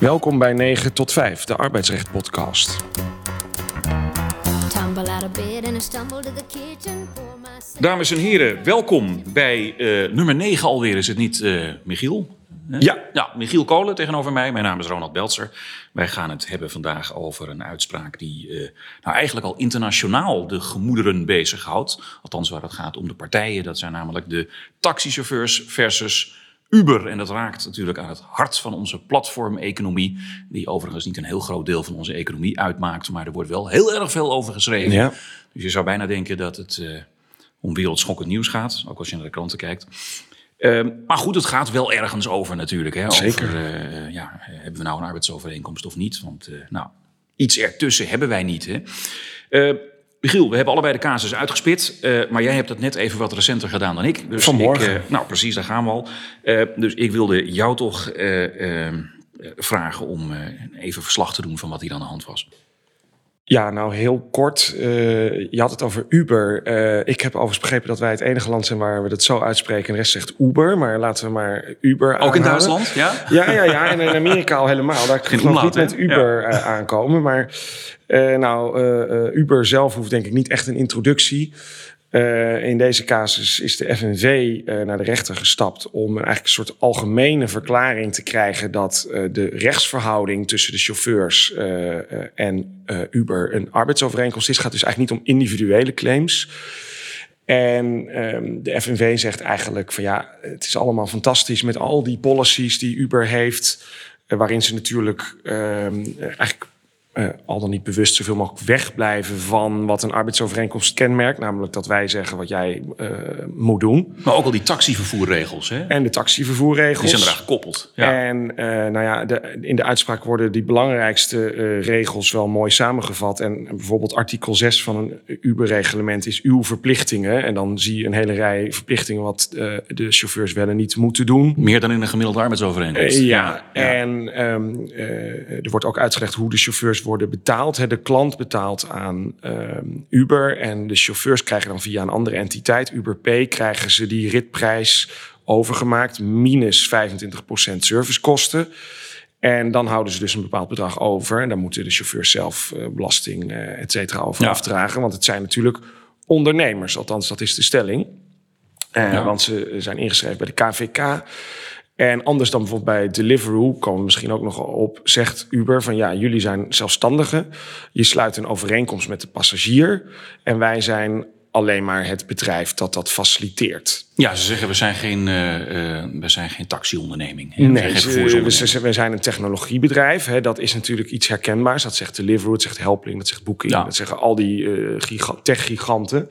Welkom bij 9 tot 5, de arbeidsrecht podcast. Dames en heren, welkom bij eh, nummer 9 alweer. Is het niet eh, Michiel? Ja. ja, Michiel Kolen tegenover mij. Mijn naam is Ronald Beltzer. Wij gaan het hebben vandaag over een uitspraak die eh, nou eigenlijk al internationaal de gemoederen bezighoudt. Althans, waar het gaat om de partijen. Dat zijn namelijk de taxichauffeurs versus Uber. En dat raakt natuurlijk aan het hart van onze platformeconomie. Die overigens niet een heel groot deel van onze economie uitmaakt. Maar er wordt wel heel erg veel over geschreven. Ja. Dus je zou bijna denken dat het eh, om wereldschokkend nieuws gaat. Ook als je naar de kranten kijkt. Ehm, maar goed, het gaat wel ergens over natuurlijk. Hè? Zeker. Over, eh, ja, hebben we nou een arbeidsovereenkomst of niet? Want eh, nou, iets ertussen hebben wij niet. Hè? Michiel, we hebben allebei de casus uitgespit. eh, maar jij hebt het net even wat recenter gedaan dan ik. Dus Vanmorgen. Ik, eh, nou, precies, daar gaan we al. Eh, dus ik wilde jou toch vragen om even verslag te doen van wat hier aan de hand was. Ja, nou heel kort. eh, je had het over Uber. Eh, ik heb overigens begrepen dat wij het enige land zijn waar we dat zo uitspreken. En de rest zegt Uber, maar laten we maar Uber Ook in. Duitsland, ja? Ja, ja, ja. En in Amerika al helemaal. Daar geloof ik niet met? Uber eh, aankomen. Maar nou, Uber zelf hoeft denk ik niet echt een introductie. Eh, in deze casus is de FNV eh, naar de rechter gestapt om eigenlijk een soort algemene verklaring te krijgen dat eh, de rechtsverhouding tussen de chauffeurs en Uber een arbeidsovereenkomst is. Het gaat dus eigenlijk niet om individuele claims. En ehm, de FNV zegt eigenlijk van ja, het is allemaal fantastisch met al die policies die Uber heeft, waarin ze natuurlijk ehm, eigenlijk eh, al dan niet bewust zoveel mogelijk wegblijven van wat een arbeidsovereenkomst kenmerkt, namelijk dat wij zeggen wat jij eh, moet doen. Maar ook al die taxivervoerregels, hè? En de taxivervoerregels. Die zijn eraan gekoppeld. Ja. En eh, nou ja, de, in de uitspraak worden die belangrijkste regels wel mooi samengevat. En bijvoorbeeld artikel 6 van een Uber-reglement is uw verplichtingen. En dan zie je een hele rij verplichtingen wat de chauffeurs wel en niet moeten doen. Meer dan in een gemiddelde arbeidsovereenkomst. Ja, en ehm, eh, er wordt ook uitgelegd hoe de chauffeurs worden betaald. De klant betaalt aan ehm, Uber en de chauffeurs krijgen dan via een andere entiteit, Uber Pay, krijgen ze die ritprijs overgemaakt, minus 25% servicekosten. En dan houden ze dus een bepaald bedrag over. En dan moeten de chauffeurs zelf eh, belasting, eh et cetera, over Ja. afdragen. Want het zijn natuurlijk ondernemers, althans dat is de stelling. Eh, Ja. Want ze zijn ingeschreven bij de KVK. En anders dan bijvoorbeeld bij Deliveroo, komen we misschien ook nog op, zegt Uber van ja, jullie zijn zelfstandigen. Je sluit een overeenkomst met de passagier. En wij zijn alleen maar het bedrijf dat dat faciliteert. Ja, ze zeggen we zijn geen, eh, we zijn geen taxionderneming. hè. We zijn Nee, we zijn een technologiebedrijf. Hè. Dat is natuurlijk iets herkenbaars. Dat zegt Deliveroo, dat zegt Helpling, dat zegt Booking. Ja. Dat zeggen al die giga- tech-giganten.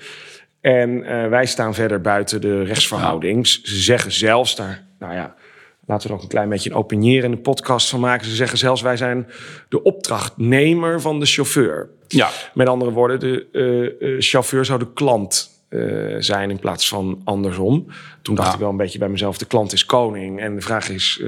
En wij staan verder buiten de rechtsverhouding. Ze zeggen zelfs daar, nou ja, laten we er ook een klein beetje een opinierende podcast van maken. Ze zeggen zelfs wij zijn de opdrachtnemer van de chauffeur. Ja, Met andere woorden, de eh, eh, chauffeur zou de klant eh, zijn in plaats van andersom. Toen dacht Ja. ik wel een beetje bij mezelf, de klant is koning. En de vraag is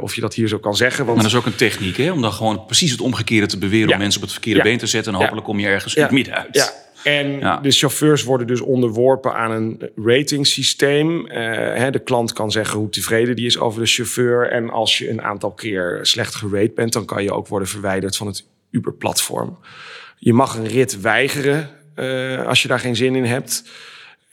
of je dat hier zo kan zeggen. Want maar dat is ook een techniek, hè? om dan gewoon precies het omgekeerde te beweren... Ja. om mensen op het verkeerde Ja. been te zetten... en hopelijk kom je ergens midden uit. En Ja. de chauffeurs worden dus onderworpen aan een ratingsysteem. Hè, de klant kan zeggen hoe tevreden die is over de chauffeur. En als je een aantal keer slecht gerate bent, dan kan je ook worden verwijderd van het Uber-platform. Je mag een rit weigeren eh, als je daar geen zin in hebt.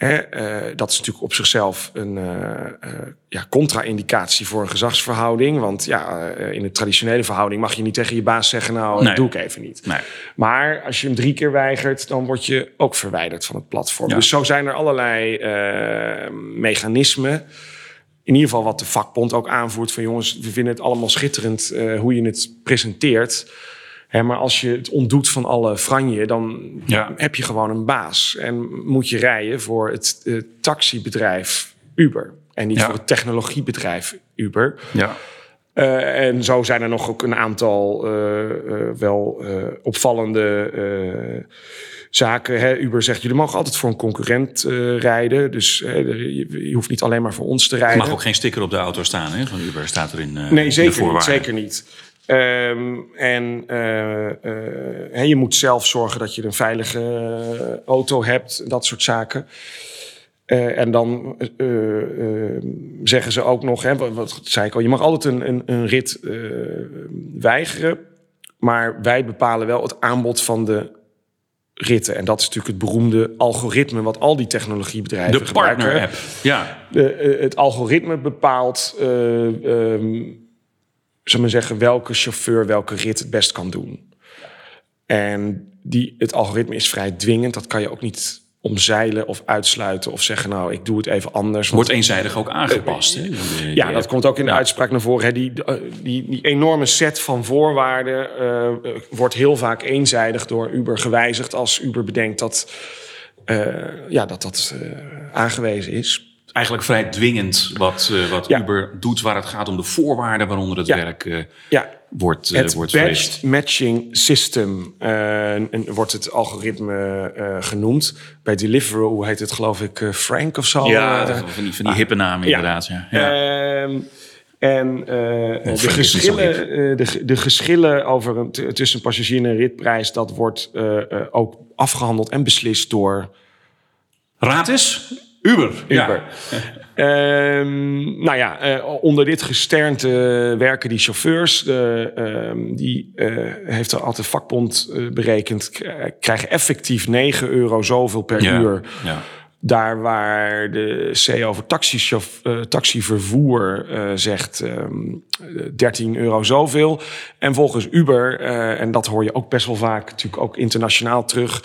Hè, eh, dat is natuurlijk op zichzelf een eh, ja, contra-indicatie voor een gezagsverhouding. Want ja, in een traditionele verhouding mag je niet tegen je baas zeggen... nou, Nee. dat doe ik even niet. Nee. Maar als je hem drie keer weigert, dan word je ook verwijderd van het platform. Ja. Dus zo zijn er allerlei mechanismen. In ieder geval wat de vakbond ook aanvoert van jongens, we vinden het allemaal schitterend hoe je het presenteert. Hè, maar als je het ontdoet van alle franje, dan Ja. heb je gewoon een baas. En moet je rijden voor het taxibedrijf Uber. En niet Ja. voor het technologiebedrijf Uber. Ja. Eh, en zo zijn er nog ook een aantal eh, eh, wel opvallende zaken. Hè. Uber zegt, jullie mogen altijd voor een concurrent rijden. Dus je, je hoeft niet alleen maar voor ons te Er rijden. mag ook geen sticker op de auto staan, hè? Van Uber staat er in Nee, de zeker niet. Zeker niet. Ehm, en eh, eh, je moet zelf zorgen dat je een veilige eh, auto hebt. Dat soort zaken. En dan zeggen ze ook nog, hè, wat, wat zei ik al, je mag altijd een, een, een rit weigeren. Maar wij bepalen wel het aanbod van de ritten. En dat is natuurlijk het beroemde algoritme wat al die technologiebedrijven De gebruiken. partner-app. Ja. De, eh, het algoritme bepaalt, eh zullen we zeggen, welke chauffeur welke rit het best kan doen. En die, het algoritme is vrij dwingend. Dat kan je ook niet omzeilen of uitsluiten of zeggen, nou, ik doe het even anders. Wordt eenzijdig ook aangepast. Hè? ja, dat komt ook in de uitspraak naar voren. Hè. Die, eh, die, die enorme set van voorwaarden eh, eh, wordt heel vaak eenzijdig door Uber gewijzigd als Uber bedenkt dat eh, ja, dat, dat eh, aangewezen is. Eigenlijk vrij dwingend wat, eh, wat Ja. Uber doet waar het gaat om de voorwaarden waaronder het Ja. werk eh, Ja, wordt, eh, het wordt Badged. Matching System en wordt het algoritme genoemd. Bij Deliveroo heet het geloof ik Frank of zo. Ja, van die, van die hippe namen ja. inderdaad. Ja. Ehm, en de, is geschillen, de, de geschillen over een, tussen passagier en ritprijs, dat wordt ook afgehandeld en beslist door Raad eens? Uber. Ja. Ehm, nou ja, eh, onder dit gesternte werken die chauffeurs. Ehm, die eh, heeft er altijd vakbond eh, berekend. krijgen effectief 9 euro zoveel per Ja. uur. Ja. Daar waar de CEO over eh, taxivervoer zegt ehm, 13 euro zoveel. En volgens Uber, en dat hoor je ook best wel vaak natuurlijk ook internationaal terug...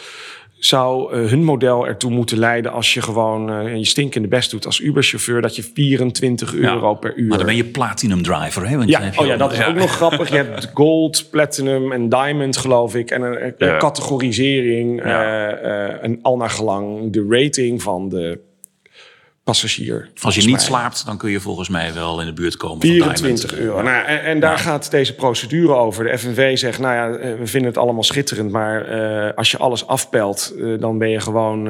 zou eh, hun model ertoe moeten leiden als je gewoon eh, je stinkende best doet als Uber-chauffeur... dat je 24 euro per uur... Maar dan ben je platinum driver. Hè? Want Ja, oh ja, dat is ook nog grappig. Je hebt gold, platinum en diamond, geloof ik. En een, een Ja. categorisering. Ja. eh, eh, en al naar gelang de rating van de passagier. Als je niet mij. slaapt, dan kun je volgens mij wel in de buurt komen van 24 Diamond. euro. Nou, en, en daar gaat deze procedure over. De FNV zegt, nou ja, eh, we vinden het allemaal schitterend... maar eh, als je alles afpelt, eh, dan ben je gewoon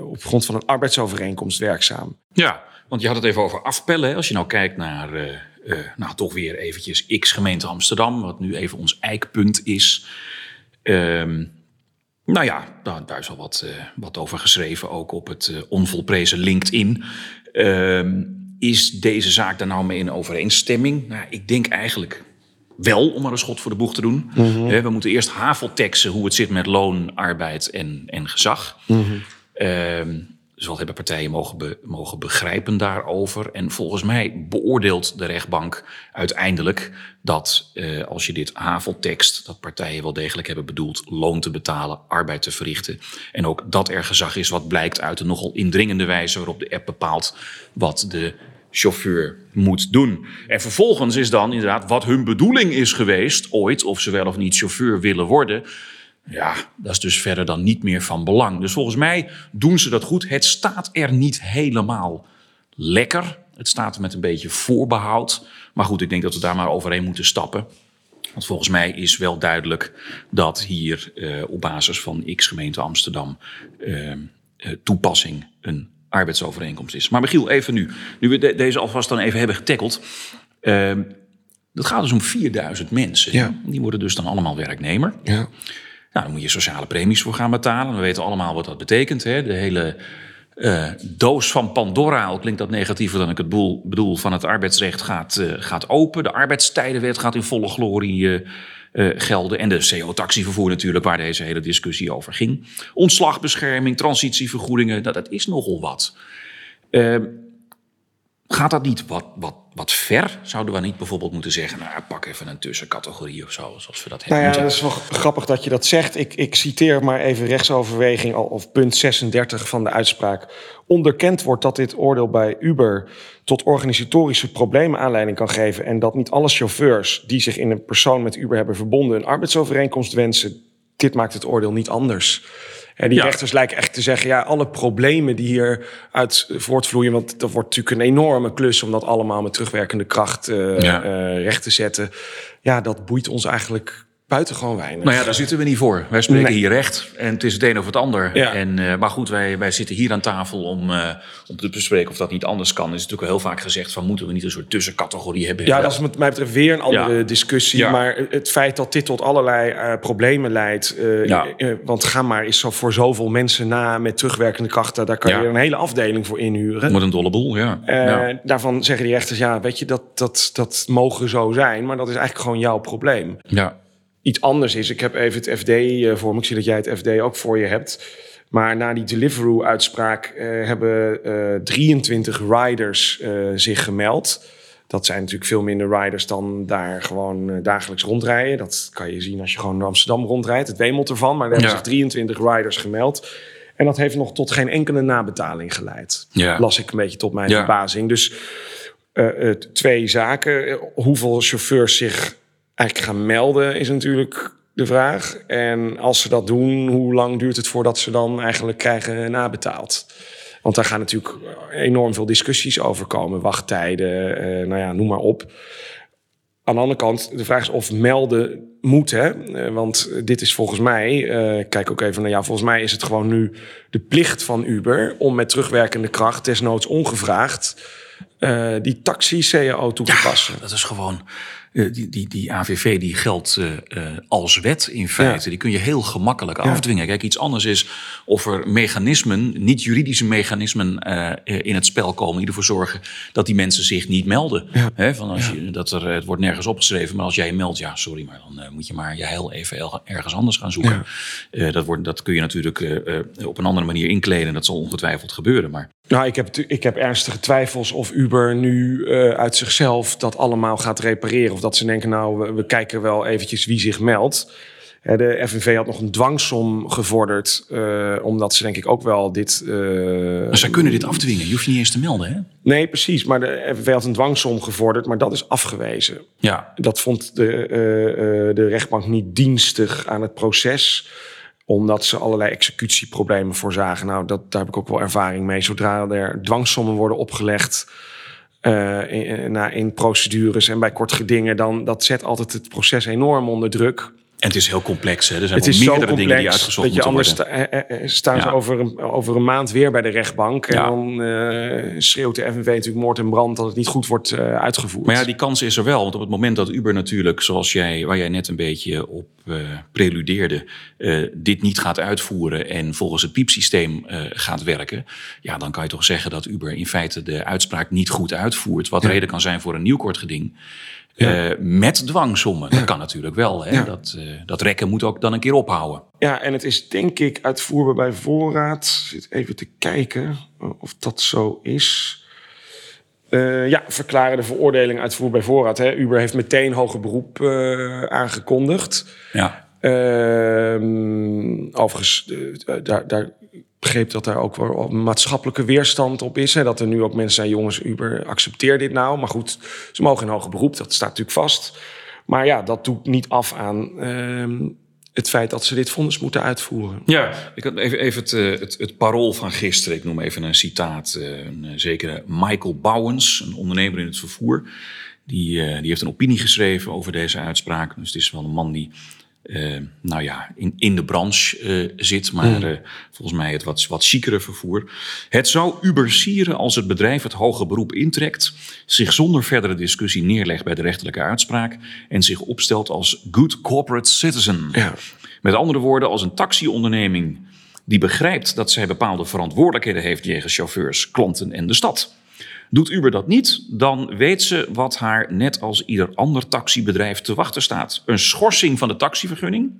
op grond van een arbeidsovereenkomst werkzaam. Ja, want je had het even over afpellen. Als je nou kijkt naar, nou toch weer eventjes X gemeente Amsterdam, wat nu even ons eikpunt is. Ehm, nou ja, daar, daar is al wat, eh, wat over geschreven, ook op het eh, onvolprezen LinkedIn. Ehm, is deze zaak daar nou mee in overeenstemming? Nou, ik denk eigenlijk wel, om maar een schot voor de boeg te doen. Hè, we moeten eerst havelteksen hoe het zit met loon, arbeid en, en gezag. Ehm, dus hebben partijen mogen, mogen begrijpen daarover? En volgens mij beoordeelt de rechtbank uiteindelijk dat eh, als je dit haveltekst, dat partijen wel degelijk hebben bedoeld loon te betalen, arbeid te verrichten. En ook dat er gezag is wat blijkt uit de nogal indringende wijze waarop de app bepaalt wat de chauffeur moet doen. En vervolgens is dan inderdaad wat hun bedoeling is geweest ooit, of ze wel of niet chauffeur willen worden. Ja, dat is dus verder dan niet meer van belang. Dus volgens mij doen ze dat goed. Het staat er niet helemaal lekker. Het staat er met een beetje voorbehoud. Maar goed, ik denk dat we daar maar overheen moeten stappen. Want volgens mij is wel duidelijk dat hier eh, op basis van X gemeente Amsterdam eh, eh, toepassing een arbeidsovereenkomst is. Maar Michiel, even nu. Nu we de- deze alvast dan even hebben getackeld. Eh, dat gaat dus om 4000 mensen. Ja. Die worden dus dan allemaal werknemer. Ja. Nou, dan moet je sociale premies voor gaan betalen. We weten allemaal wat dat betekent. Hè? De hele eh, doos van Pandora, al klinkt dat negatiever dan ik het boel, bedoel, van het arbeidsrecht gaat, eh, gaat open. De arbeidstijdenwet gaat in volle glorie eh, gelden. En de CO-taxivervoer natuurlijk, waar deze hele discussie over ging. Ontslagbescherming, transitievergoedingen, dat, dat is nogal wat. Gaat dat niet wat, wat, wat ver? Zouden we niet bijvoorbeeld moeten zeggen, nou, pak even een tussencategorie of zo, zoals we dat hebben Nou ja, dat is wel grappig dat je dat zegt. Ik, ik citeer maar even rechtsoverweging al- of punt 36 van de uitspraak. Onderkend wordt dat dit oordeel bij Uber tot organisatorische problemen aanleiding kan geven en dat niet alle chauffeurs die zich in een persoon met Uber hebben verbonden een arbeidsovereenkomst wensen. Dit maakt het oordeel niet anders. En die Ja. rechters lijken echt te zeggen, ja, alle problemen die hieruit voortvloeien, want dat wordt natuurlijk een enorme klus om dat allemaal met terugwerkende kracht Ja. eh, recht te zetten. Ja, dat boeit ons eigenlijk buitengewoon weinig. Nou ja, daar zitten we niet voor. Wij spreken Nee. hier recht en het is het een of het ander. Ja. En, eh, maar goed, wij, wij zitten hier aan tafel om, eh, om te bespreken of dat niet anders kan. Er is natuurlijk heel vaak gezegd van moeten we niet een soort tussencategorie hebben. Ja, dat is wat mij betreft weer een andere Ja. discussie. Ja. Maar het feit dat dit tot allerlei eh, problemen leidt. want ga maar eens zo voor zoveel mensen na met terugwerkende krachten. Daar kan je een hele afdeling voor inhuren. Met een dolle boel, ja. Ja. Daarvan zeggen die rechters, ja, weet je, dat, dat, dat mogen zo zijn. Maar dat is eigenlijk gewoon jouw probleem. ja. Iets anders is, ik heb even het FD eh, voor me. Ik zie dat jij het FD ook voor je hebt. Maar na die Deliveroo-uitspraak eh, hebben eh 23 riders eh, zich gemeld. Dat zijn natuurlijk veel minder riders dan daar gewoon dagelijks rondrijden. Dat kan je zien als je gewoon door Amsterdam rondrijdt. Het wemelt ervan, maar er hebben Ja. zich 23 riders gemeld. En dat heeft nog tot geen enkele nabetaling geleid. Ja. Las ik een beetje tot mijn Ja. verbazing. Dus twee zaken. Hoeveel chauffeurs zich eigenlijk gaan melden is natuurlijk de vraag. En als ze dat doen, hoe lang duurt het voordat ze dan eigenlijk krijgen nabetaald? Want daar gaan natuurlijk enorm veel discussies over komen. Wachttijden, eh, nou ja, noem maar op. Aan de andere kant, de vraag is of melden moet. Hè? Eh, Want dit is volgens mij, eh, kijk ook even naar jou, volgens mij is het gewoon nu de plicht van Uber om met terugwerkende kracht, desnoods ongevraagd, eh, die taxi-CAO toe te passen. Dat is gewoon. Eh, die, die, die AVV die geldt eh, eh, als wet in feite. Ja. Die kun je heel gemakkelijk afdwingen. Kijk, iets anders is of er mechanismen, niet juridische mechanismen in het spel komen. die ervoor zorgen dat die mensen zich niet melden. Van als je, dat er, het wordt nergens opgeschreven, maar als jij je meldt, ja, sorry, maar dan moet je maar je heel even ergens anders gaan zoeken. Dat, wordt, dat kun je natuurlijk op een andere manier inkleden. Dat zal ongetwijfeld gebeuren. Maar Nou, ik heb, ik heb ernstige twijfels of Uber nu uit zichzelf dat allemaal gaat repareren. Of dat ze denken, nou, we, we kijken wel eventjes wie zich meldt. Hè, De FNV had nog een dwangsom gevorderd, eh, omdat ze denk ik ook wel dit... eh, maar zij kunnen dit afdwingen. Je hoeft je niet eens te melden, hè? Nee, precies. Maar de FNV had een dwangsom gevorderd, maar dat is afgewezen. Ja, Dat vond de, eh, eh, de rechtbank niet dienstig aan het proces omdat ze allerlei executieproblemen voorzagen. Nou, dat, daar heb ik ook wel ervaring mee. Zodra er dwangsommen worden opgelegd eh, in, na- in procedures en bij kort gedingen... dan dat zet altijd het proces enorm onder druk. En het is heel complex. Hè? Er zijn Het is zo meerdere dingen die complex uitgezocht dat je anders sta- eh, eh, staan ze Ja. over een, over een maand weer bij de rechtbank. En Ja. dan eh, schreeuwt de FNV natuurlijk moord en brand... dat het niet goed wordt eh, uitgevoerd. Maar ja, die kans is er wel. Want op het moment dat Uber natuurlijk, zoals jij, waar jij net een beetje op eh, preludeerde, eh, dit niet gaat uitvoeren en volgens het piepsysteem eh, gaat werken, ja, dan kan je toch zeggen dat Uber in feite de uitspraak niet goed uitvoert. Wat reden kan zijn voor een nieuw kort geding. Eh, met dwangsommen. Dat kan natuurlijk wel. Hè? Ja. Dat, eh, dat rekken moet ook dan een keer ophouden. Ja, en het is denk ik uitvoerbaar bij voorraad. Zit even te kijken of dat zo is. Eh, ja, verklaren de veroordeling uitvoerbaar bij voorraad. Hè. Uber heeft meteen hoger beroep eh, aangekondigd. Ja. Ehm, overigens, eh, daar, daar begreep dat daar ook wel maatschappelijke weerstand op is. Hè? Dat er nu ook mensen zijn, jongens, Uber, accepteer dit nou. Maar goed, ze mogen in hoger beroep, dat staat natuurlijk vast. Maar ja, dat doet niet af aan ehm, het feit dat ze dit vonnis moeten uitvoeren. Ja, ik had even, even het, eh, het, parool van gisteren. Ik noem even een citaat. eh, Een eh, zekere Michael Bouwens, een ondernemer in het vervoer. Die, die heeft een opinie geschreven over deze uitspraak. Dus het is wel een man die, eh, nou ja, in, in de branche eh, zit. Maar eh, volgens mij het wat, wat chicere vervoer. Het zou Uber sieren als het bedrijf het hoge beroep intrekt. Zich zonder verdere discussie neerlegt bij de rechterlijke uitspraak. En zich opstelt als good corporate citizen. Ja. Met andere woorden, als een taxionderneming die begrijpt dat zij bepaalde verantwoordelijkheden heeft jegens chauffeurs, klanten en de stad. Doet Uber dat niet, dan weet ze wat haar net als ieder ander taxibedrijf te wachten staat. Een schorsing van de taxivergunning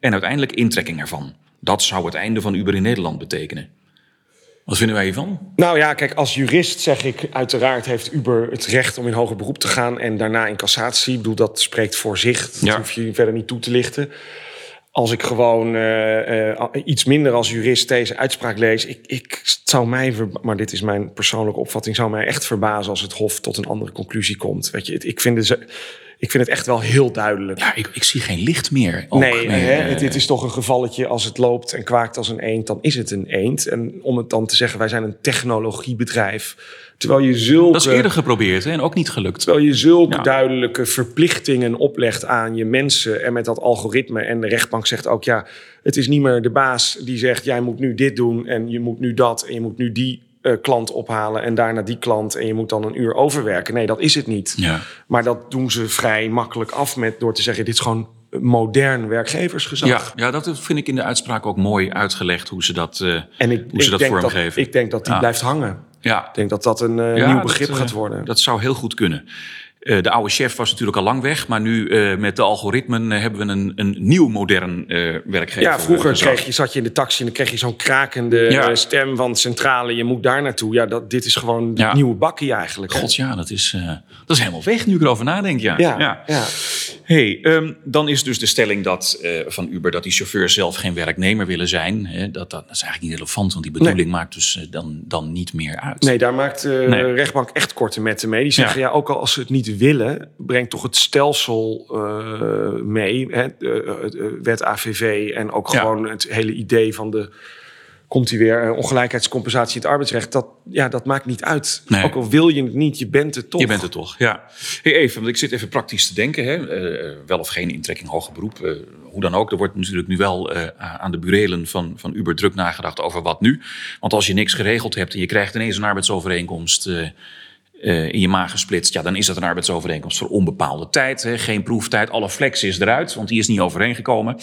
en uiteindelijk intrekking ervan. Dat zou het einde van Uber in Nederland betekenen. Wat vinden wij hiervan? Nou ja, kijk, als jurist zeg ik uiteraard heeft Uber het recht om in hoger beroep te gaan en daarna in cassatie. Ik bedoel, dat spreekt voor zich. Dat Ja. hoef je verder niet toe te lichten. Als ik gewoon eh, eh, iets minder als jurist deze uitspraak lees, ik, ik het zou mij, maar dit is mijn persoonlijke opvatting, zou mij echt verbazen als het Hof tot een andere conclusie komt. Weet je, het- ik vind za- ik vind het echt wel heel duidelijk. Ja, ik, ik zie geen licht meer. Ook, nee, meer, hè, eh, het, het is toch een gevalletje als het loopt en kwaakt als een eend, dan is het een eend. En om het dan te zeggen, wij zijn een technologiebedrijf. Terwijl je zulke, dat is eerder geprobeerd hè, en ook niet gelukt. terwijl je zulke Ja. duidelijke verplichtingen oplegt aan je mensen en met dat algoritme. En de rechtbank zegt ook, ja, het is niet meer de baas die zegt, jij moet nu dit doen en je moet nu dat en je moet nu die eh, klant ophalen en daarna die klant en je moet dan een uur overwerken. Nee, dat is het niet. Ja. Maar dat doen ze vrij makkelijk af met door te zeggen, dit is gewoon modern werkgeversgezag. Ja, ja, dat vind ik in de uitspraak ook mooi uitgelegd hoe ze dat, eh, En ik, hoe ze ik dat denk dat, vormgeven. ik denk dat die Ja. blijft hangen. Ja. Ik denk dat dat een eh, Ja, nieuw begrip eh, gaat worden. Dat zou heel goed kunnen. Eh, de oude chef was natuurlijk al lang weg, maar nu eh, met de algoritmen eh, hebben we een, een nieuw modern werkgever. ja, vroeger kreeg je, zat je in de taxi en dan kreeg je zo'n krakende Ja. stem van centrale. Je moet daar naartoe. Ja, dat, dit is gewoon de Ja. nieuwe bakkie eigenlijk. God ja, dat is, dat is helemaal weg nu ik erover nadenk. Ja. Ja, ja. Hey, ehm, dan is dus de stelling dat, van Uber dat die chauffeurs zelf geen werknemer willen zijn. Hè, dat, dat, dat is eigenlijk niet relevant, want die bedoeling maakt dus dan, dan niet meer uit. Nee, daar maakt de Nee. rechtbank echt korte metten mee. Die zeggen, ja. ook al als ze het niet willen... brengt toch het stelsel eh, mee. Hè? Eh, de wet AVV en ook Ja. gewoon het hele idee van de... Komt hij weer, eh, ongelijkheidscompensatie in het arbeidsrecht. Dat, ja, dat maakt niet uit. Nee. Ook al wil je het niet, je bent het toch. Je bent het toch, ja. Hey, even, want ik zit even praktisch te denken. Hè. Eh, wel of geen intrekking hoger beroep. eh, hoe dan ook. Er wordt natuurlijk nu wel eh, aan de burelen van, van Uber druk nagedacht over wat nu. Want als je niks geregeld hebt en je krijgt ineens een arbeidsovereenkomst... eh, in je maag gesplitst, ja, dan is dat een arbeidsovereenkomst voor onbepaalde tijd. Hè. Geen proeftijd, alle flex is eruit, want die is niet overeengekomen.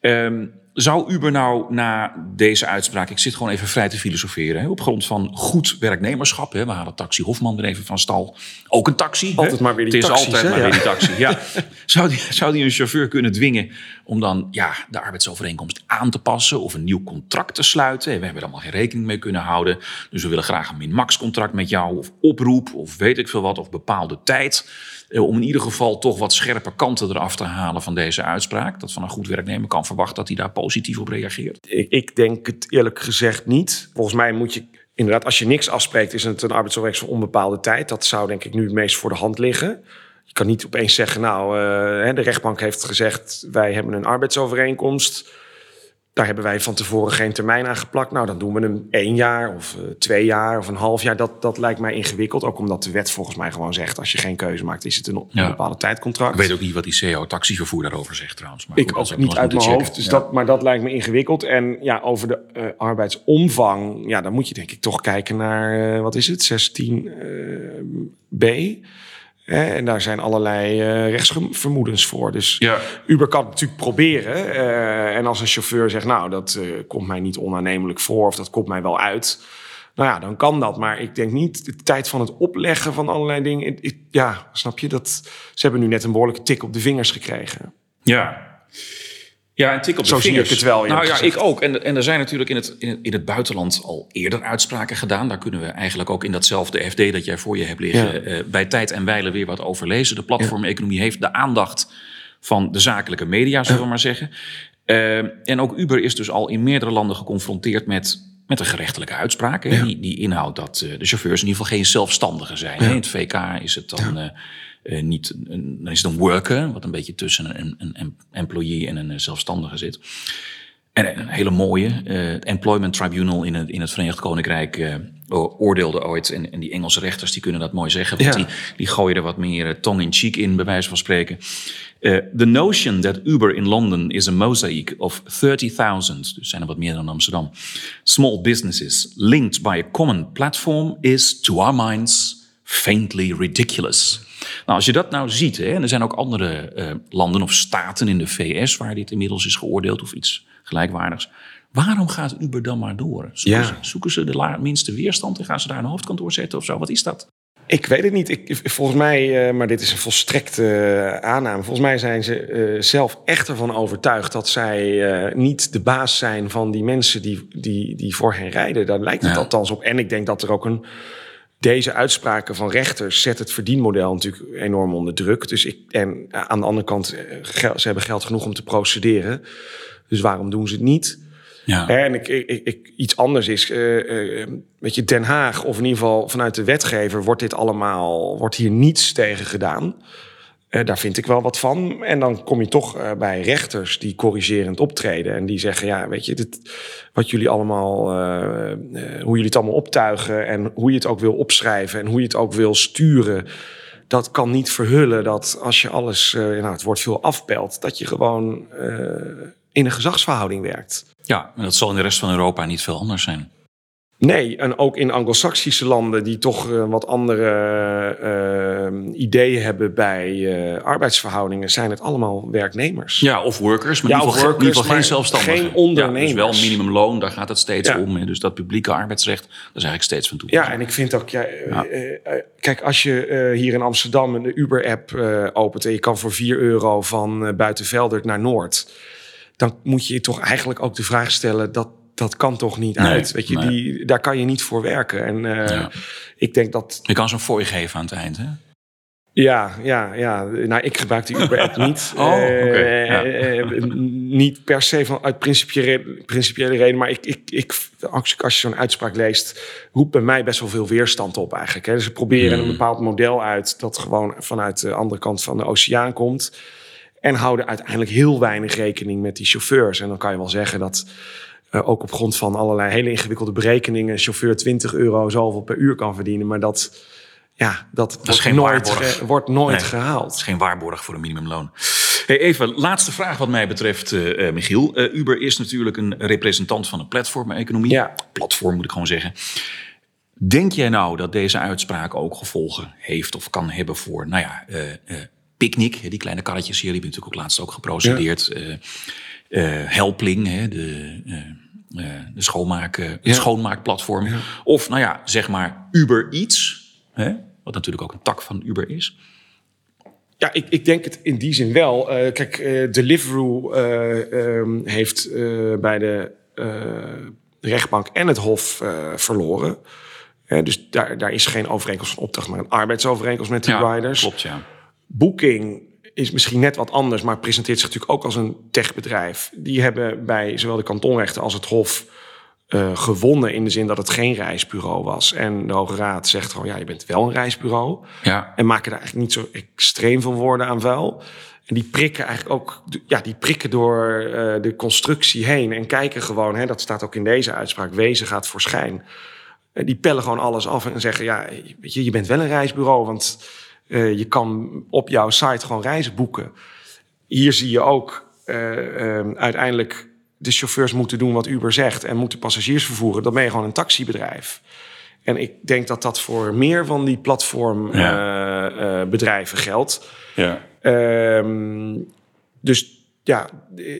Ehm, zou Uber nou na deze uitspraak, ik zit gewoon even vrij te filosoferen, hè, op grond van goed werknemerschap, hè, we halen Taxi Hofman weer even van stal, ook een taxi. Altijd hè? maar weer die Het is taxis, altijd hè, maar ja. weer die taxi, ja. zou, die, zou die een chauffeur kunnen dwingen om dan ja, de arbeidsovereenkomst aan te passen of een nieuw contract te sluiten? We hebben er allemaal geen rekening mee kunnen houden, dus we willen graag een min-max contract met jou of oproep of weet ik veel wat, of bepaalde tijd. Eh, Om in ieder geval toch wat scherpe kanten eraf te halen van deze uitspraak. Dat van een goed werknemer kan verwachten dat hij daar positief op reageert. Ik, ik denk het eerlijk gezegd niet. Volgens mij moet je inderdaad, als je niks afspreekt, is het een arbeidsovereenkomst voor onbepaalde tijd. Dat zou denk ik nu het meest voor de hand liggen. Je kan niet opeens zeggen, nou, eh, de rechtbank heeft gezegd, wij hebben een arbeidsovereenkomst. Daar hebben wij van tevoren geen termijn aan geplakt. Nou, dan doen we hem één jaar of eh, twee jaar of een half jaar. Dat, dat lijkt mij ingewikkeld. Ook omdat de wet volgens mij gewoon zegt... als je geen keuze maakt, is het een Ja. bepaalde tijdcontract. Ik weet ook niet wat die CEO taxivervoer daarover zegt trouwens. Maar Ik ook niet uit mijn checken. hoofd. Dus Ja. dat, maar dat lijkt me ingewikkeld. En ja, over de eh, arbeidsomvang, ja, dan moet je denk ik toch kijken naar, eh, wat is het, 16b. En daar zijn allerlei eh, rechtsvermoedens voor. Dus Ja. Uber kan het natuurlijk proberen. eh, en als een chauffeur zegt, nou, dat eh, komt mij niet onaannemelijk voor... of dat komt mij wel uit... Nou ja, dan kan dat. Maar ik denk niet de tijd van het opleggen van allerlei dingen. Ik- ik- ja, snap je? Dat, ze hebben nu net een behoorlijke tik op de vingers gekregen. Ja. Ja, een tik op de Zo zie ik het wel, Nou ja, gezegd. ik ook. En, en er zijn natuurlijk in het, in, het, in het buitenland al eerder uitspraken gedaan. Daar kunnen we eigenlijk ook in datzelfde FD dat jij voor je hebt liggen... Ja. eh, bij tijd en wijle weer wat over lezen. De platformeconomie heeft de aandacht van de zakelijke media, zullen we maar zeggen. Eh, en ook Uber is dus al in meerdere landen geconfronteerd met... Met een gerechtelijke uitspraak. Hè, die, die inhoudt dat eh, de chauffeurs in ieder geval geen zelfstandigen zijn. In het VK is het dan eh, niet. Een, dan is het een worker, wat een beetje tussen een, een, een employee en een eh, zelfstandige zit. En een hele mooie. eh, het Employment Tribunal in het, in het Verenigd Koninkrijk o- oordeelde ooit. En, en die Engelse rechters die kunnen dat mooi zeggen. Want Ja. die, die gooien er wat meer eh, tong-in-cheek in, bij wijze van spreken. The notion that Uber in London is a mosaic of 30,000, dus zijn er wat meer dan Amsterdam, small businesses linked by a common platform is, to our minds, faintly ridiculous. Nou, als je dat nou ziet, hè, en er zijn ook andere eh, landen of staten in de VS waar dit inmiddels is geoordeeld of iets gelijkwaardigs. Waarom gaat Uber dan maar door? Zoeken, Ja. ze, zoeken ze de minste weerstand en gaan ze daar een hoofdkantoor zetten of zo? Wat is dat? Ik weet het niet. Ik, volgens mij, eh, maar dit is een volstrekte eh, aanname. Volgens mij zijn ze zelf echt ervan overtuigd dat zij niet de baas zijn van die mensen die, die, die voor hen rijden. Daar lijkt het Ja. althans op. En ik denk dat er ook een. Deze uitspraken van rechters zet het verdienmodel natuurlijk enorm onder druk. Dus ik, en aan de andere kant, eh, ze hebben geld genoeg om te procederen. Dus waarom doen ze het niet? Ja. En ik, ik, ik- iets anders is, eh, eh, weet je, Den Haag of in ieder geval vanuit de wetgever wordt dit allemaal, wordt hier niets tegen gedaan. Eh, daar vind ik wel wat van. En dan kom je toch eh, bij rechters die corrigerend optreden. En die zeggen, ja, weet je, dit, wat jullie allemaal, eh, hoe jullie het allemaal optuigen en hoe je het ook wil opschrijven en hoe je het ook wil sturen. Dat kan niet verhullen dat als je alles, nou, het wordt veel afpelt, dat je gewoon in een gezagsverhouding werkt. Ja, en dat zal in de rest van Europa niet veel anders zijn. Nee, en ook in Anglo-Saxische landen die toch eh, wat andere eh, ideeën hebben bij eh, arbeidsverhoudingen, zijn het allemaal werknemers. Ja, of workers, maar Ja, in ieder geval, in ieder workers, geval geen zelfstandigen. geen Ja, ondernemers. dus wel minimumloon, daar gaat het steeds Ja. om. hè. Dus dat publieke arbeidsrecht, dat is eigenlijk steeds van Ja, toepassing. en ik vind ook, ja, Ja. kijk, als je hier in Amsterdam een Uber-app opent en je kan voor 4 euro van uh, Buitenveldert naar Noord, dan moet je je toch eigenlijk ook de vraag stellen dat dat kan toch niet Nee, uit. Weet je, nee. die, daar kan je niet voor werken. En eh, Ja. ik denk dat Je kan zo'n fooi geven aan het eind. Hè? Ja, ja, ja. Nou, ik gebruik die Uber-app niet. Oh, Eh, ja. eh, niet per se van uit principiële, principiële reden, maar ik, ik, ik, als, je- zo'n uitspraak leest, roept bij mij best wel veel weerstand op eigenlijk. Hè. Dus ze proberen Hmm. een bepaald model uit dat gewoon vanuit de andere kant van de oceaan komt. En houden uiteindelijk heel weinig rekening met die chauffeurs. En dan kan je wel zeggen dat eh, ook op grond van allerlei hele ingewikkelde berekeningen... een chauffeur 20 euro zoveel per uur kan verdienen. Maar dat, ja, dat, wordt, nooit, ge- wordt nooit Nee. gehaald. Het is geen waarborg voor een minimumloon. Hey, even, laatste vraag wat mij betreft, eh, eh, Michiel. Uber is natuurlijk een representant van de platformeconomie. Ja. Platform moet ik gewoon zeggen. Denk jij nou dat deze uitspraak ook gevolgen heeft of kan hebben voor, nou ja, Picnic, die kleine karretjes hier, die hebben natuurlijk ook laatst ook geprocedeerd. Helpling, hè, de, de schoonmaak, eh, Ja. schoonmaakplatform. Of, nou ja, zeg maar Uber Eats, hè, wat natuurlijk ook een tak van Uber is. Ja, ik, ik denk het in die zin wel. Eh, kijk, eh, Deliveroo eh, ehm, heeft eh, bij de eh, rechtbank en het hof eh, verloren. Eh, dus daar, daar is geen overeenkomst van opdracht, maar een arbeidsovereenkomst met de riders. klopt, ja. Booking is misschien net wat anders, maar presenteert zich natuurlijk ook als een techbedrijf. Die hebben bij zowel de kantonrechten als het Hof eh, gewonnen in de zin dat het geen reisbureau was. En de Hoge Raad zegt gewoon, ja, je bent wel een reisbureau. Ja, En maken daar eigenlijk niet zo extreem veel woorden aan vuil. En die prikken eigenlijk ook, ja, die prikken door eh, de constructie heen en kijken gewoon, hè, dat staat ook in deze uitspraak, wezen gaat voor schijn. Eh, die pellen gewoon alles af en zeggen, ja, weet je, je bent wel een reisbureau, want eh, je kan op jouw site gewoon reizen boeken. Hier zie je ook eh, eh, uiteindelijk de chauffeurs moeten doen wat Uber zegt en moeten passagiers vervoeren. Dan ben je gewoon een taxibedrijf. En ik denk dat dat voor meer van die platformbedrijven geldt. ja. Ehm, dus ja,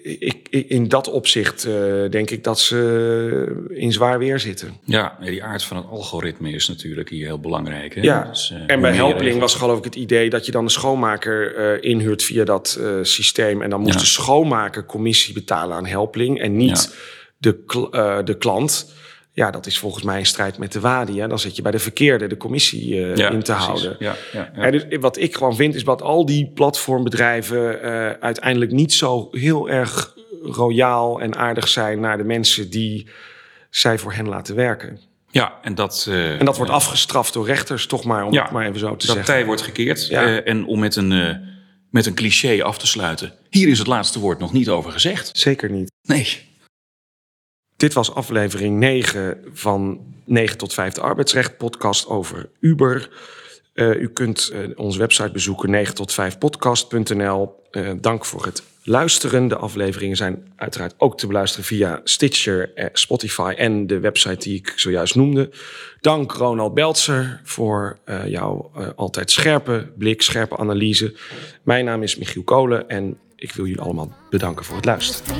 ik, ik- in dat opzicht eh, denk ik dat ze in zwaar weer zitten. Ja, die aard van het algoritme is natuurlijk hier heel belangrijk. Hè? Ja, Dus, eh, en bij Helpling was geloof ik het idee dat je dan de schoonmaker eh, inhuurt via dat eh, systeem. En dan moest Ja. de schoonmaker commissie betalen aan Helpling en niet Ja. de, kl- eh, de klant. Ja, dat is volgens mij in strijd met de WADI. Hè? Dan zit je bij de verkeerde de commissie eh, Ja, in te precies. houden. Ja, ja, dus wat ik gewoon vind is dat al die platformbedrijven eh, uiteindelijk niet zo heel erg royaal en aardig zijn naar de mensen die zij voor hen laten werken. ja, en dat, eh, En dat wordt afgestraft door rechters, toch maar om het maar even zo te dat zeggen. tij wordt gekeerd. En om met een, met een cliché af te sluiten. Hier is het laatste woord nog niet over gezegd. Zeker niet. Nee. Dit was aflevering 9 van 9 tot 5 de arbeidsrecht podcast over Uber. Eh, u kunt eh, onze website bezoeken 9 tot 5 podcast.nl. Eh, dank voor het luisteren. De afleveringen zijn uiteraard ook te beluisteren via Stitcher, Spotify en de website die ik zojuist noemde. Dank Ronald Beltzer voor jouw altijd scherpe blik, scherpe analyse. Mijn naam is Michiel Kolen en ik wil jullie allemaal bedanken voor het luisteren.